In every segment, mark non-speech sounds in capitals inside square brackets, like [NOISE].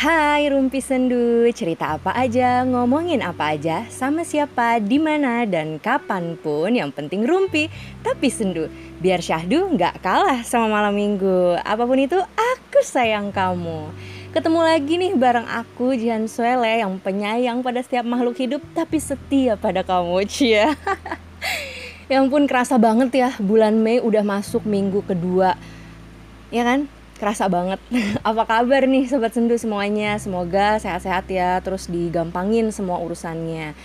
Hai Rumpi Sendu, cerita apa aja, ngomongin apa aja, sama siapa, di mana dan kapan pun yang penting Rumpi, tapi Sendu. Biar syahdu nggak kalah sama malam minggu. Apa pun itu, aku sayang kamu. Ketemu lagi nih bareng aku Jihan Suele yang penyayang pada setiap makhluk hidup tapi setia pada kamu, Cia. [LAUGHS] yang pun kerasa banget ya, bulan Mei udah masuk minggu kedua. Ya kan? Kerasa banget. [LAUGHS] Apa kabar nih sobat sendu semuanya? Semoga sehat-sehat ya, terus digampangin semua urusannya.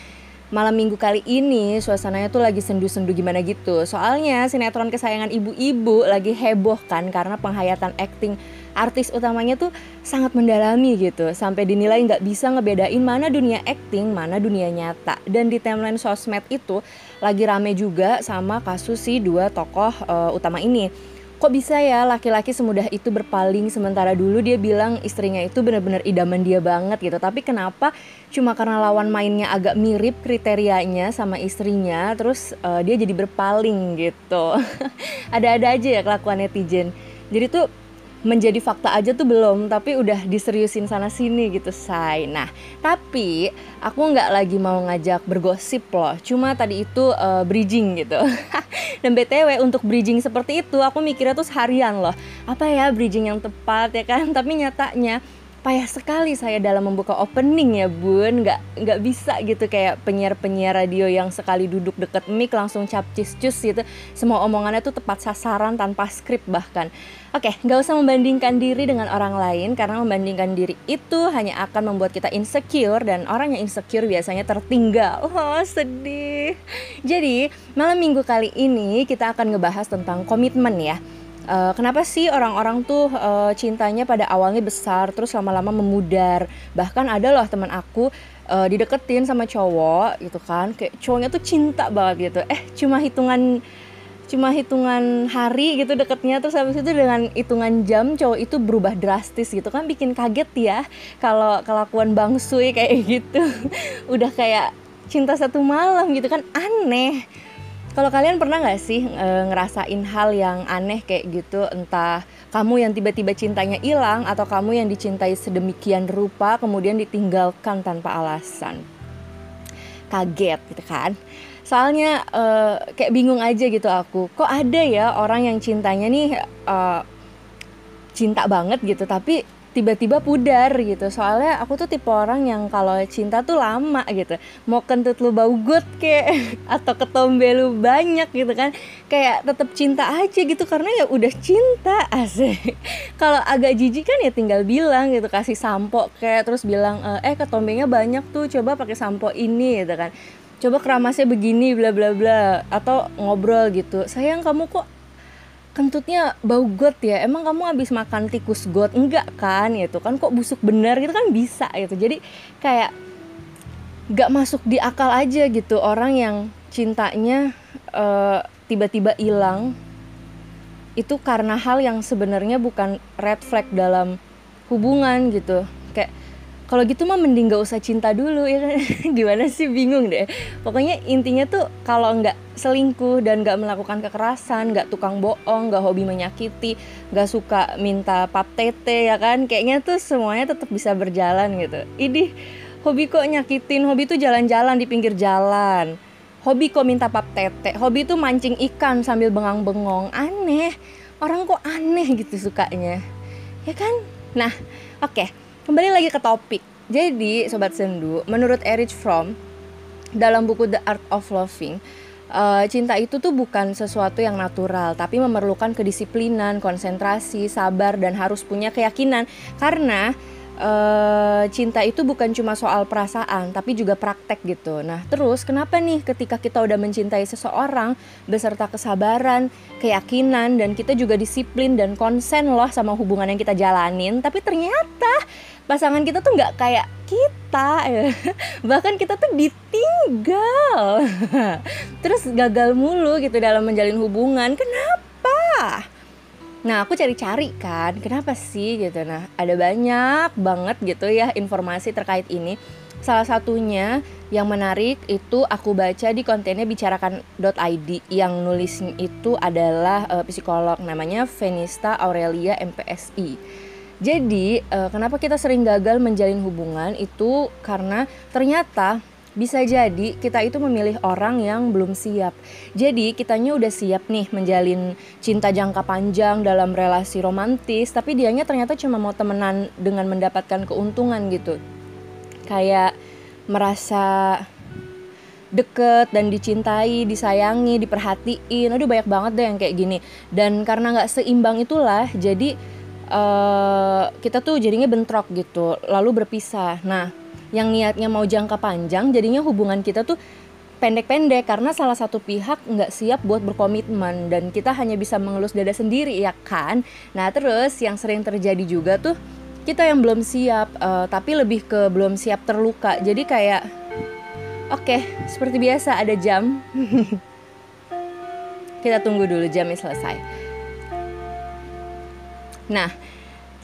Malam minggu kali ini suasananya tuh lagi sendu-sendu gimana gitu. Soalnya sinetron kesayangan ibu-ibu lagi heboh kan karena penghayatan acting artis utamanya tuh sangat mendalami gitu sampai dinilai nggak bisa ngebedain mana dunia acting mana dunia nyata dan di timeline sosmed itu lagi rame juga sama kasus si dua tokoh uh, utama ini kok bisa ya laki-laki semudah itu berpaling sementara dulu? Dia bilang istrinya itu benar-benar idaman dia banget gitu. Tapi kenapa? Cuma karena lawan mainnya agak mirip kriterianya sama istrinya terus uh, dia jadi berpaling gitu. [LAUGHS] Ada-ada aja ya kelakuan netizen. Jadi tuh menjadi fakta aja tuh belum tapi udah diseriusin sana sini gitu say. Nah tapi aku nggak lagi mau ngajak bergosip loh. Cuma tadi itu uh, bridging gitu. [LAUGHS] Dan btw untuk bridging seperti itu aku mikirnya tuh seharian loh. Apa ya bridging yang tepat ya kan? [LAUGHS] Tapi nyatanya payah sekali saya dalam membuka opening ya bun. Nggak nggak bisa gitu kayak penyiar-penyiar radio yang sekali duduk deket mic langsung capcis cus gitu. Semua omongannya tuh tepat sasaran tanpa skrip bahkan. Oke nggak usah membandingkan diri dengan orang lain karena membandingkan diri itu hanya akan membuat kita insecure dan orang yang insecure biasanya tertinggal. [LAUGHS] Oh sedih. Jadi malam minggu kali ini kita akan ngebahas tentang komitmen ya uh, kenapa sih orang-orang tuh uh, cintanya pada awalnya besar terus lama-lama memudar? Bahkan ada loh teman aku uh, dideketin sama cowok gitu kan kayak cowoknya tuh cinta banget gitu. Eh cuma hitungan cuma hitungan hari gitu deketnya terus habis itu dengan hitungan jam cowok itu berubah drastis gitu kan bikin kaget ya kalau kelakuan Bang Sui kayak [LAUGHS] gitu. Udah kayak cinta satu malam gitu kan aneh kalau kalian pernah nggak sih e, ngerasain hal yang aneh kayak gitu, entah kamu yang tiba-tiba cintanya hilang atau kamu yang dicintai sedemikian rupa kemudian ditinggalkan tanpa alasan? Kaget gitu kan? Soalnya e, kayak bingung aja gitu aku. Kok ada ya orang yang cintanya nih e, cinta banget gitu, tapi tiba-tiba pudar gitu. Soalnya aku tuh tipe orang yang kalau cinta tuh lama gitu. Mau kentut lu bau gut kayak [LAUGHS] atau ketombe lu banyak gitu kan. Kayak tetap cinta aja gitu karena ya udah cinta [LAUGHS] asik. Kalau agak jijik kan ya tinggal bilang gitu kasih sampo kayak terus bilang eh ketombenya banyak tuh coba pakai sampo ini gitu kan. Coba keramasnya begini bla bla bla atau ngobrol gitu. Sayang kamu kok kentutnya bau got ya. Emang kamu habis makan tikus got? Enggak kan gitu kan. Kok busuk bener gitu kan? Bisa gitu. Jadi kayak gak masuk di akal aja gitu orang yang cintanya uh, tiba-tiba hilang. Itu karena hal yang sebenarnya bukan red flag dalam hubungan gitu kalau gitu mah mending gak usah cinta dulu ya kan? [LAUGHS] Gimana sih? Bingung deh. Pokoknya intinya tuh kalau nggak selingkuh dan nggak melakukan kekerasan nggak tukang bohong nggak hobi menyakiti nggak suka minta pap tete ya kan? Kayaknya tuh semuanya tetap bisa berjalan gitu. Ini hobi kok nyakitin? Hobi tuh jalan-jalan di pinggir jalan. Hobi kok minta pap tete? Hobi tuh mancing ikan sambil bengang-bengong. Aneh. Orang kok aneh gitu sukanya. Ya kan? Nah oke. okay kembali lagi ke topik jadi sobat sendu menurut Erich Fromm dalam buku The Art of Loving uh, cinta itu tuh bukan sesuatu yang natural tapi memerlukan kedisiplinan konsentrasi sabar dan harus punya keyakinan karena uh, cinta itu bukan cuma soal perasaan tapi juga praktek gitu. Nah, terus kenapa nih ketika kita udah mencintai seseorang beserta kesabaran, keyakinan dan kita juga disiplin dan konsen loh sama hubungan yang kita jalanin, tapi ternyata pasangan kita tuh nggak kayak kita ya. [LAUGHS] bahkan kita tuh ditinggal. [LAUGHS] Terus gagal mulu gitu dalam menjalin hubungan. Kenapa? Nah aku cari-cari kan kenapa sih gitu. Nah ada banyak banget gitu ya informasi terkait ini. Salah satunya yang menarik itu aku baca di kontennya bicarakan.id Yang nulisnya itu adalah uh, psikolog namanya Venista Aurelia MPSI Jadi, uh, kenapa kita sering gagal menjalin hubungan itu karena ternyata bisa jadi kita itu memilih orang yang belum siap. Jadi kitanya udah siap nih menjalin cinta jangka panjang dalam relasi romantis, tapi dianya ternyata cuma mau temenan dengan mendapatkan keuntungan gitu. Kayak merasa deket dan dicintai, disayangi, diperhatiin. Aduh banyak banget deh yang kayak gini. Dan karena nggak seimbang itulah, jadi uh, kita tuh jadinya bentrok gitu, lalu berpisah. Nah yang niatnya mau jangka panjang jadinya hubungan kita tuh pendek-pendek karena salah satu pihak nggak siap buat berkomitmen dan kita hanya bisa mengelus dada sendiri ya kan? Nah terus yang sering terjadi juga tuh kita yang belum siap uh, tapi lebih ke belum siap terluka. Jadi kayak oke okay, seperti biasa ada jam. [LAUGHS] Kita tunggu dulu jamnya selesai nah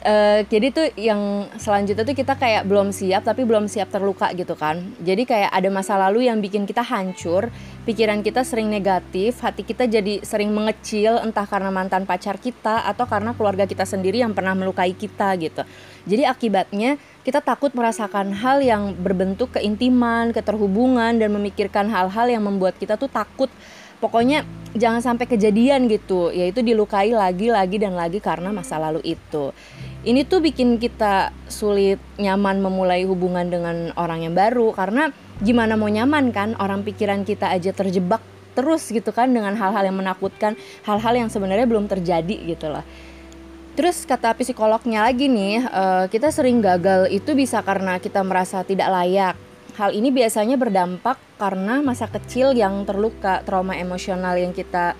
Uh, jadi tuh yang selanjutnya tuh kita kayak belum siap tapi belum siap terluka gitu kan. Jadi kayak ada masa lalu yang bikin kita hancur pikiran kita sering negatif hati kita jadi sering mengecil entah karena mantan pacar kita atau karena keluarga kita sendiri yang pernah melukai kita gitu. Jadi akibatnya kita takut merasakan hal yang berbentuk keintiman keterhubungan dan memikirkan hal-hal yang membuat kita tuh takut pokoknya jangan sampai kejadian gitu yaitu dilukai lagi lagi dan lagi karena masa lalu itu ini tuh bikin kita sulit nyaman memulai hubungan dengan orang yang baru karena gimana mau nyaman kan orang pikiran kita aja terjebak terus gitu kan dengan hal-hal yang menakutkan hal-hal yang sebenarnya belum terjadi gitu loh Terus kata psikolognya lagi nih, uh, kita sering gagal itu bisa karena kita merasa tidak layak. Hal ini biasanya berdampak karena masa kecil yang terluka, trauma emosional yang kita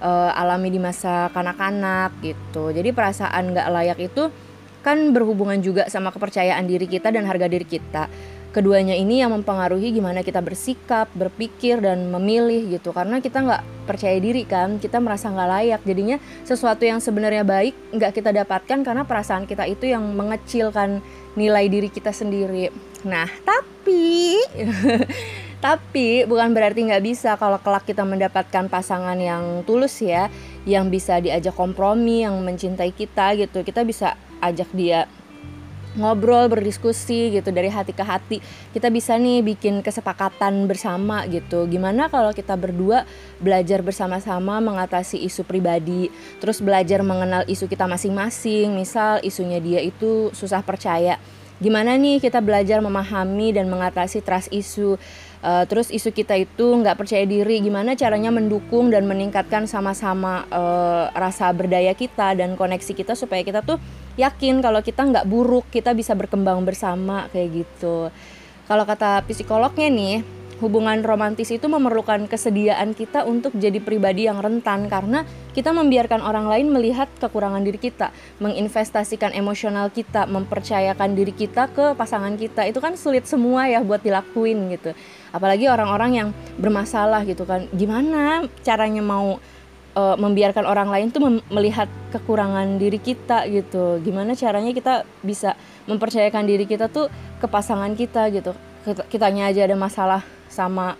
uh, alami di masa kanak-kanak gitu. Jadi perasaan nggak layak itu kan berhubungan juga sama kepercayaan diri kita dan harga diri kita. Keduanya ini yang mempengaruhi gimana kita bersikap, berpikir, dan memilih gitu. Karena kita nggak percaya diri kan, kita merasa nggak layak. Jadinya sesuatu yang sebenarnya baik nggak kita dapatkan karena perasaan kita itu yang mengecilkan nilai diri kita sendiri. Nah, tapi [LAUGHS] tapi bukan berarti nggak bisa kalau kelak kita mendapatkan pasangan yang tulus ya, yang bisa diajak kompromi, yang mencintai kita gitu. Kita bisa ajak dia ngobrol berdiskusi gitu dari hati ke hati. Kita bisa nih bikin kesepakatan bersama gitu. Gimana kalau kita berdua belajar bersama-sama mengatasi isu pribadi terus belajar mengenal isu kita masing-masing. Misal isunya dia itu susah percaya. Gimana nih kita belajar memahami dan mengatasi trust isu? Uh, terus isu kita itu nggak percaya diri. Gimana caranya mendukung dan meningkatkan sama-sama uh, rasa berdaya kita dan koneksi kita supaya kita tuh yakin kalau kita nggak buruk kita bisa berkembang bersama kayak gitu kalau kata psikolognya nih hubungan romantis itu memerlukan kesediaan kita untuk jadi pribadi yang rentan karena kita membiarkan orang lain melihat kekurangan diri kita, menginvestasikan emosional kita, mempercayakan diri kita ke pasangan kita. Itu kan sulit semua ya buat dilakuin gitu. Apalagi orang-orang yang bermasalah gitu kan. Gimana caranya mau uh, membiarkan orang lain tuh melihat kekurangan diri kita gitu. Gimana caranya kita bisa mempercayakan diri kita tuh ke pasangan kita gitu. Kitanya aja ada masalah sama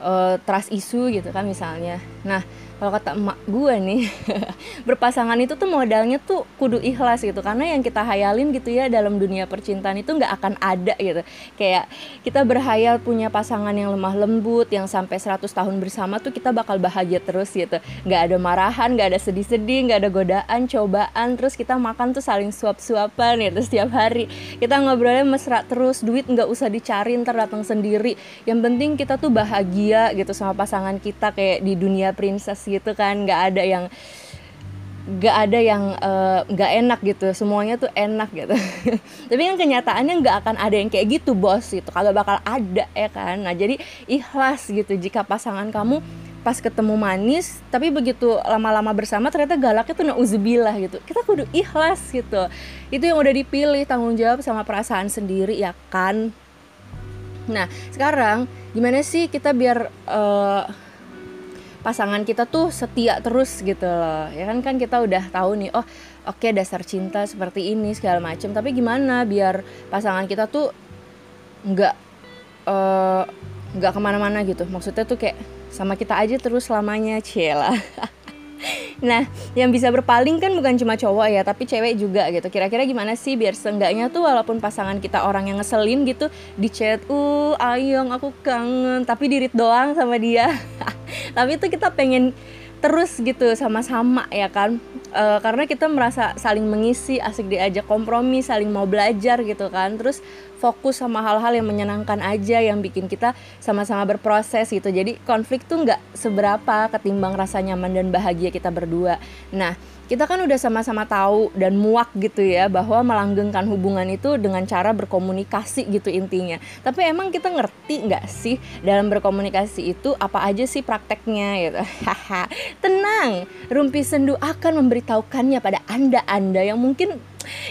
uh, trust issue gitu kan misalnya. Nah kalau kata emak gue nih [LAUGHS] berpasangan itu tuh modalnya tuh kudu ikhlas gitu. Karena yang kita hayalin gitu ya dalam dunia percintaan itu nggak akan ada gitu. Kayak kita berhayal punya pasangan yang lemah lembut yang sampai 100 tahun bersama tuh kita bakal bahagia terus gitu. Nggak ada marahan nggak ada sedih-sedih nggak ada godaan cobaan. Terus kita makan tuh saling suap-suapan gitu setiap hari. Kita ngobrolnya mesra terus duit nggak usah dicari ntar datang sendiri. Yang penting kita tuh bahagia gitu sama pasangan kita kayak di dunia princess gitu kan nggak ada yang nggak ada yang eh, nggak uh, enak gitu. Semuanya tuh enak gitu. [LAUGHS] Tapi yang kenyataannya nggak akan ada yang kayak gitu bos itu kagak bakal ada ya kan? Nah jadi ikhlas gitu jika pasangan kamu pas ketemu manis tapi begitu lama-lama bersama ternyata galaknya tuh nauzubillah gitu. Kita kudu ikhlas gitu. Itu yang udah dipilih tanggung jawab sama perasaan sendiri ya kan? Nah sekarang gimana sih kita biar uh, pasangan kita tuh setia terus gitu loh. Ya kan kan kita udah tahu nih oh oke okay, dasar cinta seperti ini segala macam tapi gimana biar pasangan kita tuh nggak uh, nggak ke mana-mana gitu. Maksudnya tuh kayak sama kita aja terus selamanya cila [LAUGHS] nah yang bisa berpaling kan bukan cuma cowok ya tapi cewek juga gitu. Kira-kira gimana sih biar seenggaknya tuh walaupun pasangan kita orang yang ngeselin gitu di chat uh ayong aku kangen tapi dirit doang sama dia. [LAUGHS] Tapi itu kita pengen terus gitu sama-sama ya kan? E, karena kita merasa saling mengisi asik diajak kompromi saling mau belajar gitu kan? Terus fokus sama hal-hal yang menyenangkan aja yang bikin kita sama-sama berproses gitu jadi konflik tuh nggak seberapa ketimbang rasa nyaman dan bahagia kita berdua nah kita kan udah sama-sama tahu dan muak gitu ya bahwa melanggengkan hubungan itu dengan cara berkomunikasi gitu intinya. Tapi emang kita ngerti nggak sih dalam berkomunikasi itu apa aja sih prakteknya gitu. [LAUGHS] Tenang, Rumpi Sendu akan memberitahukannya pada Anda-anda yang mungkin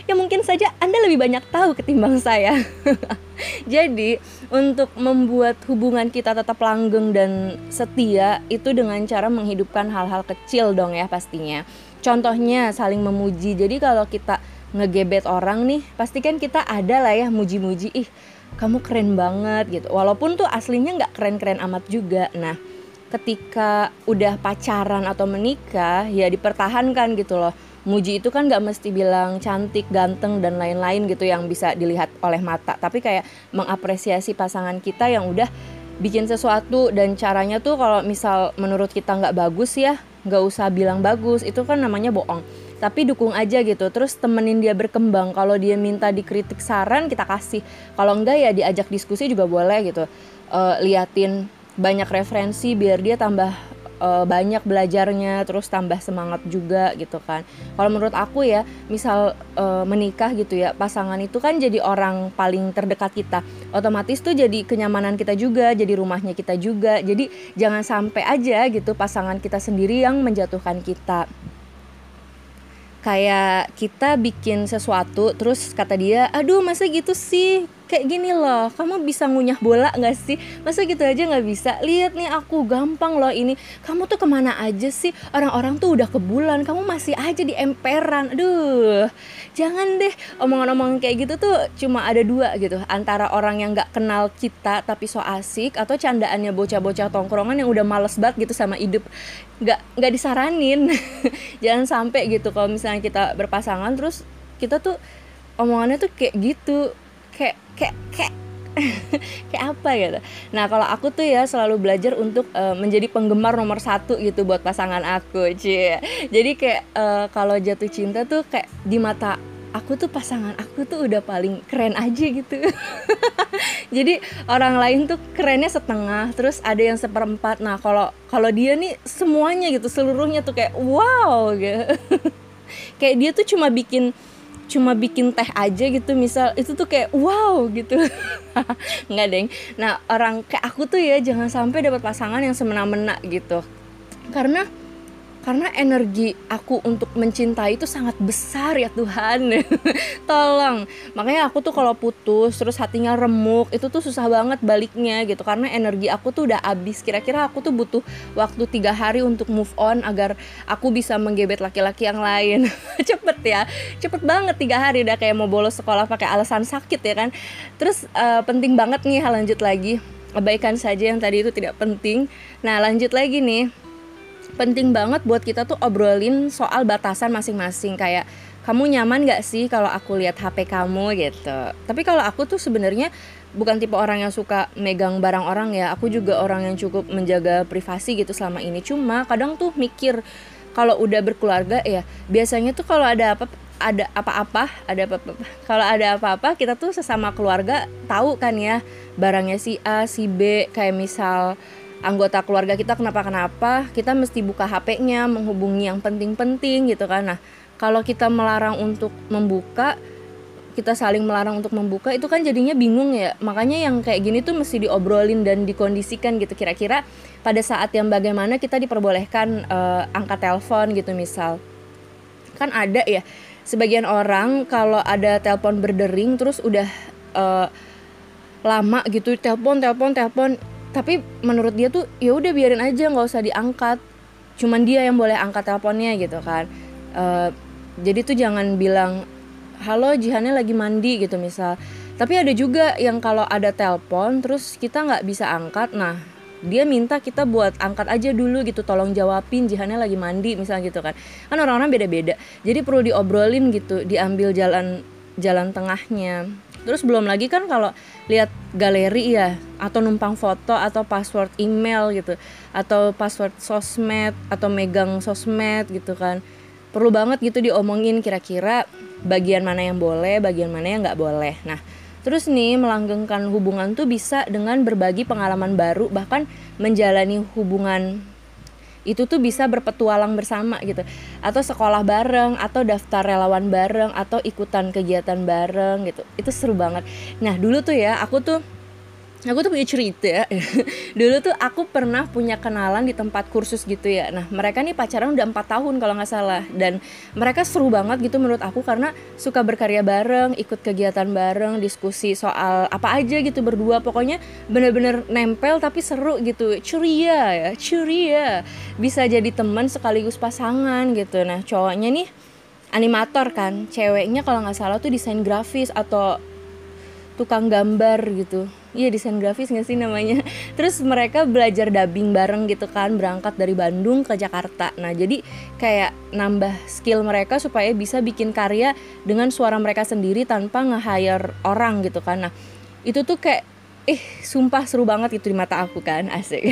ya mungkin saja Anda lebih banyak tahu ketimbang saya. [LAUGHS] Jadi, untuk membuat hubungan kita tetap langgeng dan setia itu dengan cara menghidupkan hal-hal kecil dong ya pastinya. Contohnya saling memuji. Jadi kalau kita ngegebet orang nih, pasti kan kita ada lah ya muji-muji. Ih, kamu keren banget gitu. Walaupun tuh aslinya nggak keren-keren amat juga. Nah, ketika udah pacaran atau menikah, ya dipertahankan gitu loh muji itu kan gak mesti bilang cantik, ganteng dan lain-lain gitu yang bisa dilihat oleh mata, tapi kayak mengapresiasi pasangan kita yang udah bikin sesuatu dan caranya tuh kalau misal menurut kita nggak bagus ya nggak usah bilang bagus. Itu kan namanya bohong. Tapi dukung aja gitu. Terus temenin dia berkembang. Kalau dia minta dikritik saran kita kasih. Kalau enggak ya diajak diskusi juga boleh gitu. Uh, liatin banyak referensi biar dia tambah uh, banyak belajarnya terus tambah semangat juga gitu kan. Kalau menurut aku ya misal uh, menikah gitu ya pasangan itu kan jadi orang paling terdekat kita. Otomatis tuh jadi kenyamanan kita juga jadi rumahnya kita juga. Jadi jangan sampai aja gitu pasangan kita sendiri yang menjatuhkan kita. Kayak kita bikin sesuatu terus kata dia aduh masa gitu sih kayak gini loh kamu bisa ngunyah bola nggak sih? Masa gitu aja nggak bisa? Lihat nih aku gampang loh ini. Kamu tuh ke mana aja sih? Orang-orang tuh udah ke bulan kamu masih aja di emperan. Aduh jangan deh. Omongan-omongan kayak gitu tuh cuma ada dua gitu. Antara orang yang nggak kenal kita tapi so asik atau candaannya bocah-bocah tongkrongan yang udah males banget gitu sama hidup. Nggak nggak disaranin. [LAUGHS] Jangan sampai gitu kalau misalnya kita berpasangan terus kita tuh omongannya tuh kayak gitu kayak kayak kayak [LAUGHS] kayak apa gitu. Nah kalau aku tuh ya selalu belajar untuk uh, menjadi penggemar nomor satu gitu buat pasangan aku, cie. Jadi kayak uh, kalau jatuh cinta tuh kayak di mata aku tuh pasangan aku tuh udah paling keren aja gitu. [LAUGHS] Jadi orang lain tuh kerennya setengah, terus ada yang seperempat. Nah kalau kalau dia nih semuanya gitu seluruhnya tuh kayak wow gitu. [LAUGHS] kayak dia tuh cuma bikin cuma bikin teh aja gitu misal itu tuh kayak wow gitu. [LAUGHS] Nggak deng. Nah orang kayak aku tuh ya jangan sampai dapat pasangan yang semena-mena gitu. Karena karena energi aku untuk mencintai itu sangat besar ya Tuhan. [LAUGHS] Tolong. Makanya aku tuh kalau putus terus hatinya remuk itu tuh susah banget baliknya gitu. Karena energi aku tuh udah habis. Kira-kira aku tuh butuh waktu tiga hari untuk move on agar aku bisa menggebet laki-laki yang lain. [LAUGHS] Cepet ya. Cepet banget tiga hari. Udah kayak mau bolos sekolah pakai alasan sakit ya kan. Terus uh, penting banget nih hal lanjut lagi. Abaikan saja yang tadi itu tidak penting. Nah lanjut lagi nih penting banget buat kita tuh obrolin soal batasan masing-masing. Kayak kamu nyaman gak sih kalau aku lihat HP kamu? gitu. Tapi kalau aku tuh sebenarnya bukan tipe orang yang suka megang barang orang ya. Aku juga orang yang cukup menjaga privasi gitu selama ini. Cuma kadang tuh mikir kalau udah berkeluarga ya biasanya tuh kalau ada apa ada apa-apa ada apa-apa kalau ada apa-apa kita tuh sesama keluarga tahu kan ya barangnya si A si B. Kayak misal anggota keluarga kita kenapa-kenapa, kita mesti buka HP-nya, menghubungi yang penting-penting gitu kan. Nah, kalau kita melarang untuk membuka, kita saling melarang untuk membuka itu kan jadinya bingung ya. Makanya yang kayak gini tuh mesti diobrolin dan dikondisikan gitu kira-kira pada saat yang bagaimana kita diperbolehkan uh, angkat telepon gitu misal. Kan ada ya sebagian orang kalau ada telepon berdering terus udah uh, lama gitu telepon telepon telepon tapi menurut dia tuh ya udah biarin aja nggak usah diangkat. Cuman dia yang boleh angkat teleponnya gitu kan. Uh, jadi tuh jangan bilang halo jihannya lagi mandi gitu misal. Tapi ada juga yang kalau ada telepon terus kita nggak bisa angkat nah dia minta kita buat angkat aja dulu gitu tolong jawabin Jihannya lagi mandi misalnya gitu kan. Kan orang-orang beda-beda. Jadi perlu diobrolin gitu diambil jalan jalan tengahnya. Terus belum lagi kan kalau lihat galeri ya atau numpang foto atau password email gitu atau password sosmed atau megang sosmed gitu kan. Perlu banget gitu diomongin kira-kira bagian mana yang boleh bagian mana yang nggak boleh. Nah Terus nih melanggengkan hubungan tuh bisa dengan berbagi pengalaman baru bahkan menjalani hubungan itu tuh bisa berpetualang bersama gitu. Atau sekolah bareng atau daftar relawan bareng atau ikutan kegiatan bareng gitu. Itu seru banget. Nah dulu tuh ya aku tuh aku tuh punya cerita. [LAUGHS] Dulu tuh aku pernah punya kenalan di tempat kursus gitu ya. Nah mereka nih pacaran udah empat tahun kalau nggak salah. Dan mereka seru banget gitu menurut aku karena suka berkarya bareng ikut kegiatan bareng diskusi soal apa aja gitu berdua. Pokoknya bener-bener nempel tapi seru gitu. Ceria ya ceria. Bisa jadi teman sekaligus pasangan gitu. Nah cowoknya nih animator kan. Ceweknya kalau nggak salah tuh desain grafis atau tukang gambar gitu. Iya desain grafis nggak sih namanya? Terus mereka belajar dubbing bareng gitu kan berangkat dari Bandung ke Jakarta. Nah jadi kayak nambah skill mereka supaya bisa bikin karya dengan suara mereka sendiri tanpa nge-hire orang gitu kan. Nah itu tuh kayak eh sumpah seru banget itu di mata aku kan [LAUGHS] asik.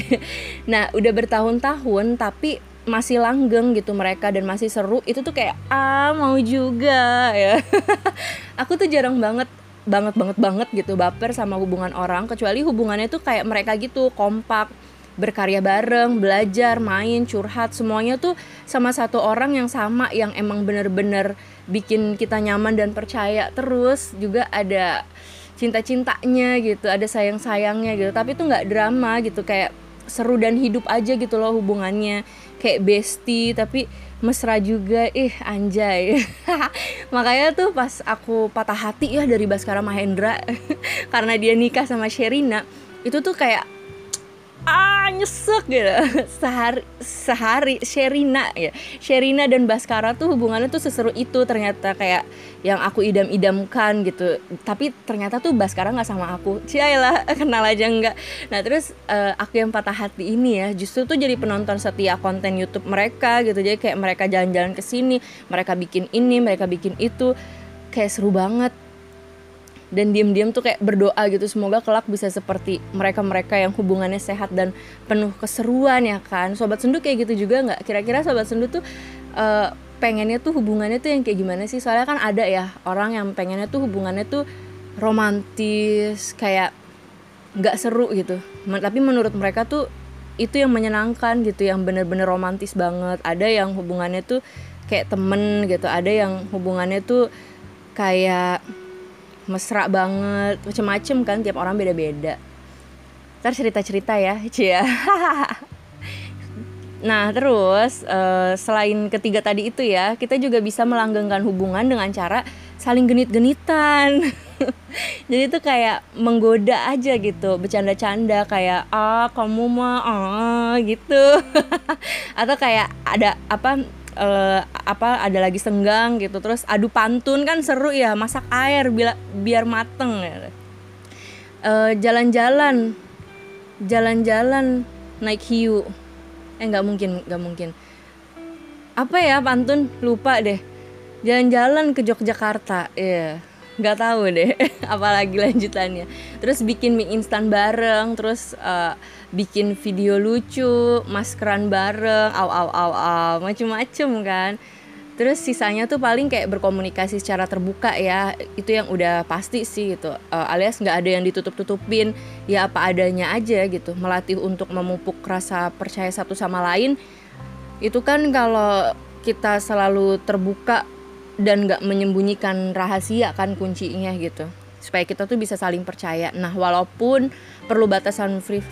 Nah udah bertahun-tahun tapi masih langgeng gitu mereka dan masih seru itu tuh kayak ah mau juga ya. [LAUGHS] Aku tuh jarang banget banget banget banget gitu baper sama hubungan orang kecuali hubungannya tuh kayak mereka gitu kompak berkarya bareng, belajar, main, curhat, semuanya tuh sama satu orang yang sama yang emang bener-bener bikin kita nyaman dan percaya. Terus juga ada cinta-cintanya gitu, ada sayang-sayangnya gitu. Tapi tuh nggak drama gitu, kayak seru dan hidup aja gitu loh hubungannya. Kayak bestie tapi mesra juga. Ih anjay. [LAUGHS] Makanya tuh pas aku patah hati ya dari Baskara Mahendra [LAUGHS] karena dia nikah sama Sherina itu tuh kayak ah nyesek gitu. Sehari sehari Sherina ya. Sherina dan Baskara tuh hubungannya tuh seseru itu. Ternyata kayak yang aku idam-idamkan gitu. Tapi ternyata tuh Baskara nggak sama aku. Cialah [LAUGHS] kenal aja nggak. Nah terus uh, aku yang patah hati ini ya justru tuh jadi penonton setia konten YouTube mereka gitu. Jadi kayak mereka jalan-jalan ke sini mereka bikin ini mereka bikin itu. Kayak seru banget dan diam-diam tuh kayak berdoa gitu. Semoga kelak bisa seperti mereka-mereka yang hubungannya sehat dan penuh keseruan ya kan? Sobat sendu kayak gitu juga nggak? Kira-kira sobat sendu tuh uh, pengennya tuh hubungannya tuh yang kayak gimana sih? Soalnya kan ada ya orang yang pengennya tuh hubungannya tuh romantis kayak nggak seru gitu. Tapi menurut mereka tuh itu yang menyenangkan gitu yang bener-bener romantis banget. Ada yang hubungannya tuh kayak temen gitu ada yang hubungannya tuh kayak mesra banget macem-macem kan tiap orang beda-beda. Ntar cerita-cerita ya Cia [LAUGHS] Nah terus uh, selain ketiga tadi itu ya kita juga bisa melanggengkan hubungan dengan cara saling genit-genitan. [LAUGHS] Jadi itu kayak menggoda aja gitu bercanda-canda kayak ah kamu mah ah gitu. [LAUGHS] Atau kayak ada apa uh, apa ada lagi senggang gitu. Terus adu pantun kan seru ya masak air bila, biar mateng ya. uh, jalan-jalan jalan-jalan naik hiu. Eh nggak mungkin nggak mungkin. Apa ya pantun? Lupa deh. Jalan-jalan ke Yogyakarta ya yeah nggak tahu deh [LAUGHS] apalagi lanjutannya. Terus bikin mie instan bareng terus uh, bikin video lucu maskeran bareng aw aw aw aw macem-macem kan. Terus sisanya tuh paling kayak berkomunikasi secara terbuka ya itu yang udah pasti sih gitu. Uh, alias nggak ada yang ditutup-tutupin ya apa adanya aja gitu. Melatih untuk memupuk rasa percaya satu sama lain itu kan kalau kita selalu terbuka dan nggak menyembunyikan rahasia kan kuncinya gitu. Supaya kita tuh bisa saling percaya. Nah walaupun perlu batasan free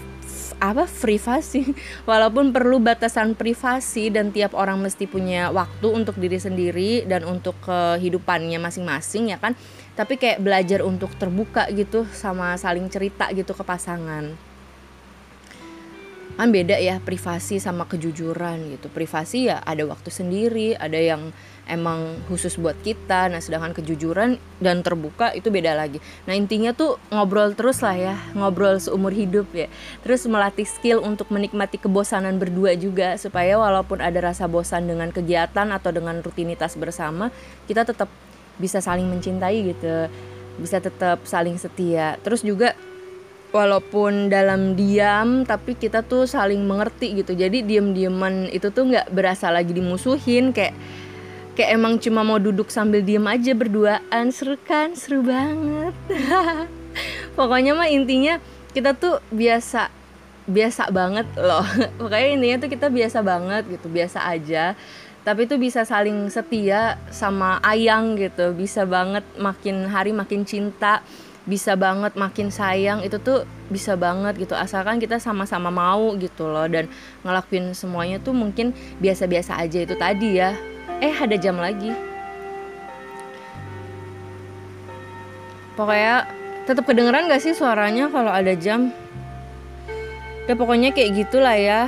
apa privasi [LAUGHS] walaupun perlu batasan privasi dan tiap orang mesti punya waktu untuk diri sendiri dan untuk kehidupannya masing-masing ya kan? Tapi kayak belajar untuk terbuka gitu sama saling cerita gitu ke pasangan kan beda ya privasi sama kejujuran gitu. Privasi ya ada waktu sendiri ada yang emang khusus buat kita. Nah sedangkan kejujuran dan terbuka itu beda lagi. Nah intinya tuh ngobrol terus lah ya ngobrol seumur hidup ya. Terus melatih skill untuk menikmati kebosanan berdua juga supaya walaupun ada rasa bosan dengan kegiatan atau dengan rutinitas bersama kita tetap bisa saling mencintai gitu. Bisa tetap saling setia. Terus juga walaupun dalam diam tapi kita tuh saling mengerti gitu. Jadi diem-dieman itu tuh nggak berasa lagi dimusuhin kayak kayak emang cuma mau duduk sambil diem aja berduaan. Seru kan? Seru banget. [LAUGHS] Pokoknya mah intinya kita tuh biasa biasa banget loh. [LAUGHS] Pokoknya intinya tuh kita biasa banget gitu biasa aja. Tapi tuh bisa saling setia sama ayang gitu. Bisa banget makin hari makin cinta bisa banget makin sayang itu tuh bisa banget gitu. Asalkan kita sama-sama mau gitu loh dan ngelakuin semuanya tuh mungkin biasa-biasa aja itu tadi ya. Eh ada jam lagi. Pokoknya tetap kedengeran gak sih suaranya kalau ada jam? Ya pokoknya kayak gitulah ya.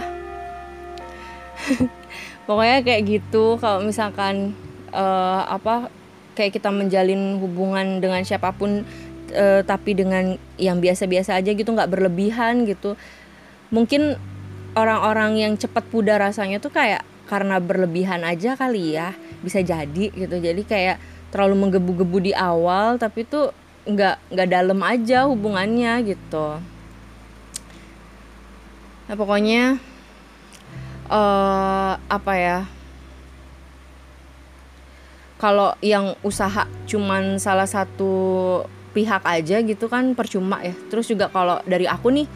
[LAUGHS] Pokoknya kayak gitu kalau misalkan uh, apa kayak kita menjalin hubungan dengan siapa pun uh, tapi dengan yang biasa-biasa aja gitu nggak berlebihan gitu. Mungkin orang-orang yang cepat pudar rasanya tuh kayak karena berlebihan aja kali ya bisa jadi gitu. Jadi kayak terlalu menggebu-gebu di awal tapi tuh nggak nggak dalam aja hubungannya gitu. Nah pokoknya uh, apa ya? Kalau yang usaha cuman salah satu pihak aja gitu kan percuma ya. Terus juga kalau dari aku nih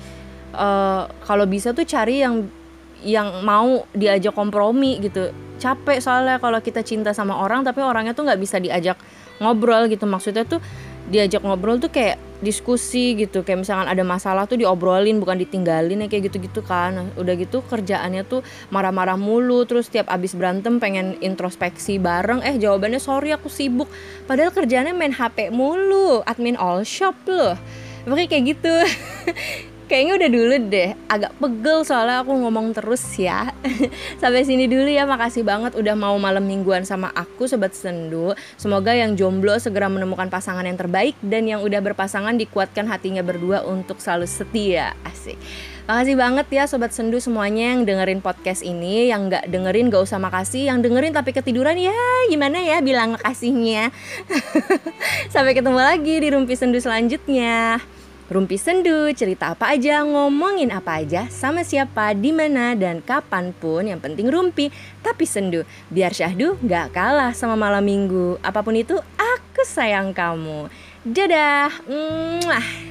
uh, kalau bisa tuh cari yang yang mau diajak kompromi gitu. Capek soalnya kalau kita cinta sama orang tapi orangnya tuh nggak bisa diajak ngobrol gitu. Maksudnya tuh diajak ngobrol tuh kayak diskusi gitu. Kayak misalkan ada masalah tuh diobrolin bukan ditinggalin ya kayak gitu-gitu kan. Nah, udah gitu kerjaannya tuh marah-marah mulu terus tiap abis berantem pengen introspeksi bareng. Eh jawabannya sorry aku sibuk. Padahal kerjaannya main HP mulu admin all shop loh. Pokoknya kayak gitu [LAUGHS] kayaknya udah dulu deh. Agak pegel soalnya aku ngomong terus ya. [LAUGHS] Sampai sini dulu ya. Makasih banget udah mau malam mingguan sama aku sobat sendu. Semoga yang jomblo segera menemukan pasangan yang terbaik dan yang udah berpasangan dikuatkan hatinya berdua untuk selalu setia. Asik. Makasih banget ya Sobat Sendu semuanya yang dengerin podcast ini. Yang gak dengerin gak usah makasih. Yang dengerin tapi ketiduran ya gimana ya bilang makasihnya. [LAUGHS] Sampai ketemu lagi di Rumpi Sendu selanjutnya Rumpi Sendu, cerita apa aja, ngomongin apa aja, sama siapa, di mana dan kapan pun yang penting rumpi, tapi sendu. Biar syahdu gak kalah sama malam minggu. Apa pun itu, aku sayang kamu. Dadah. Mwah.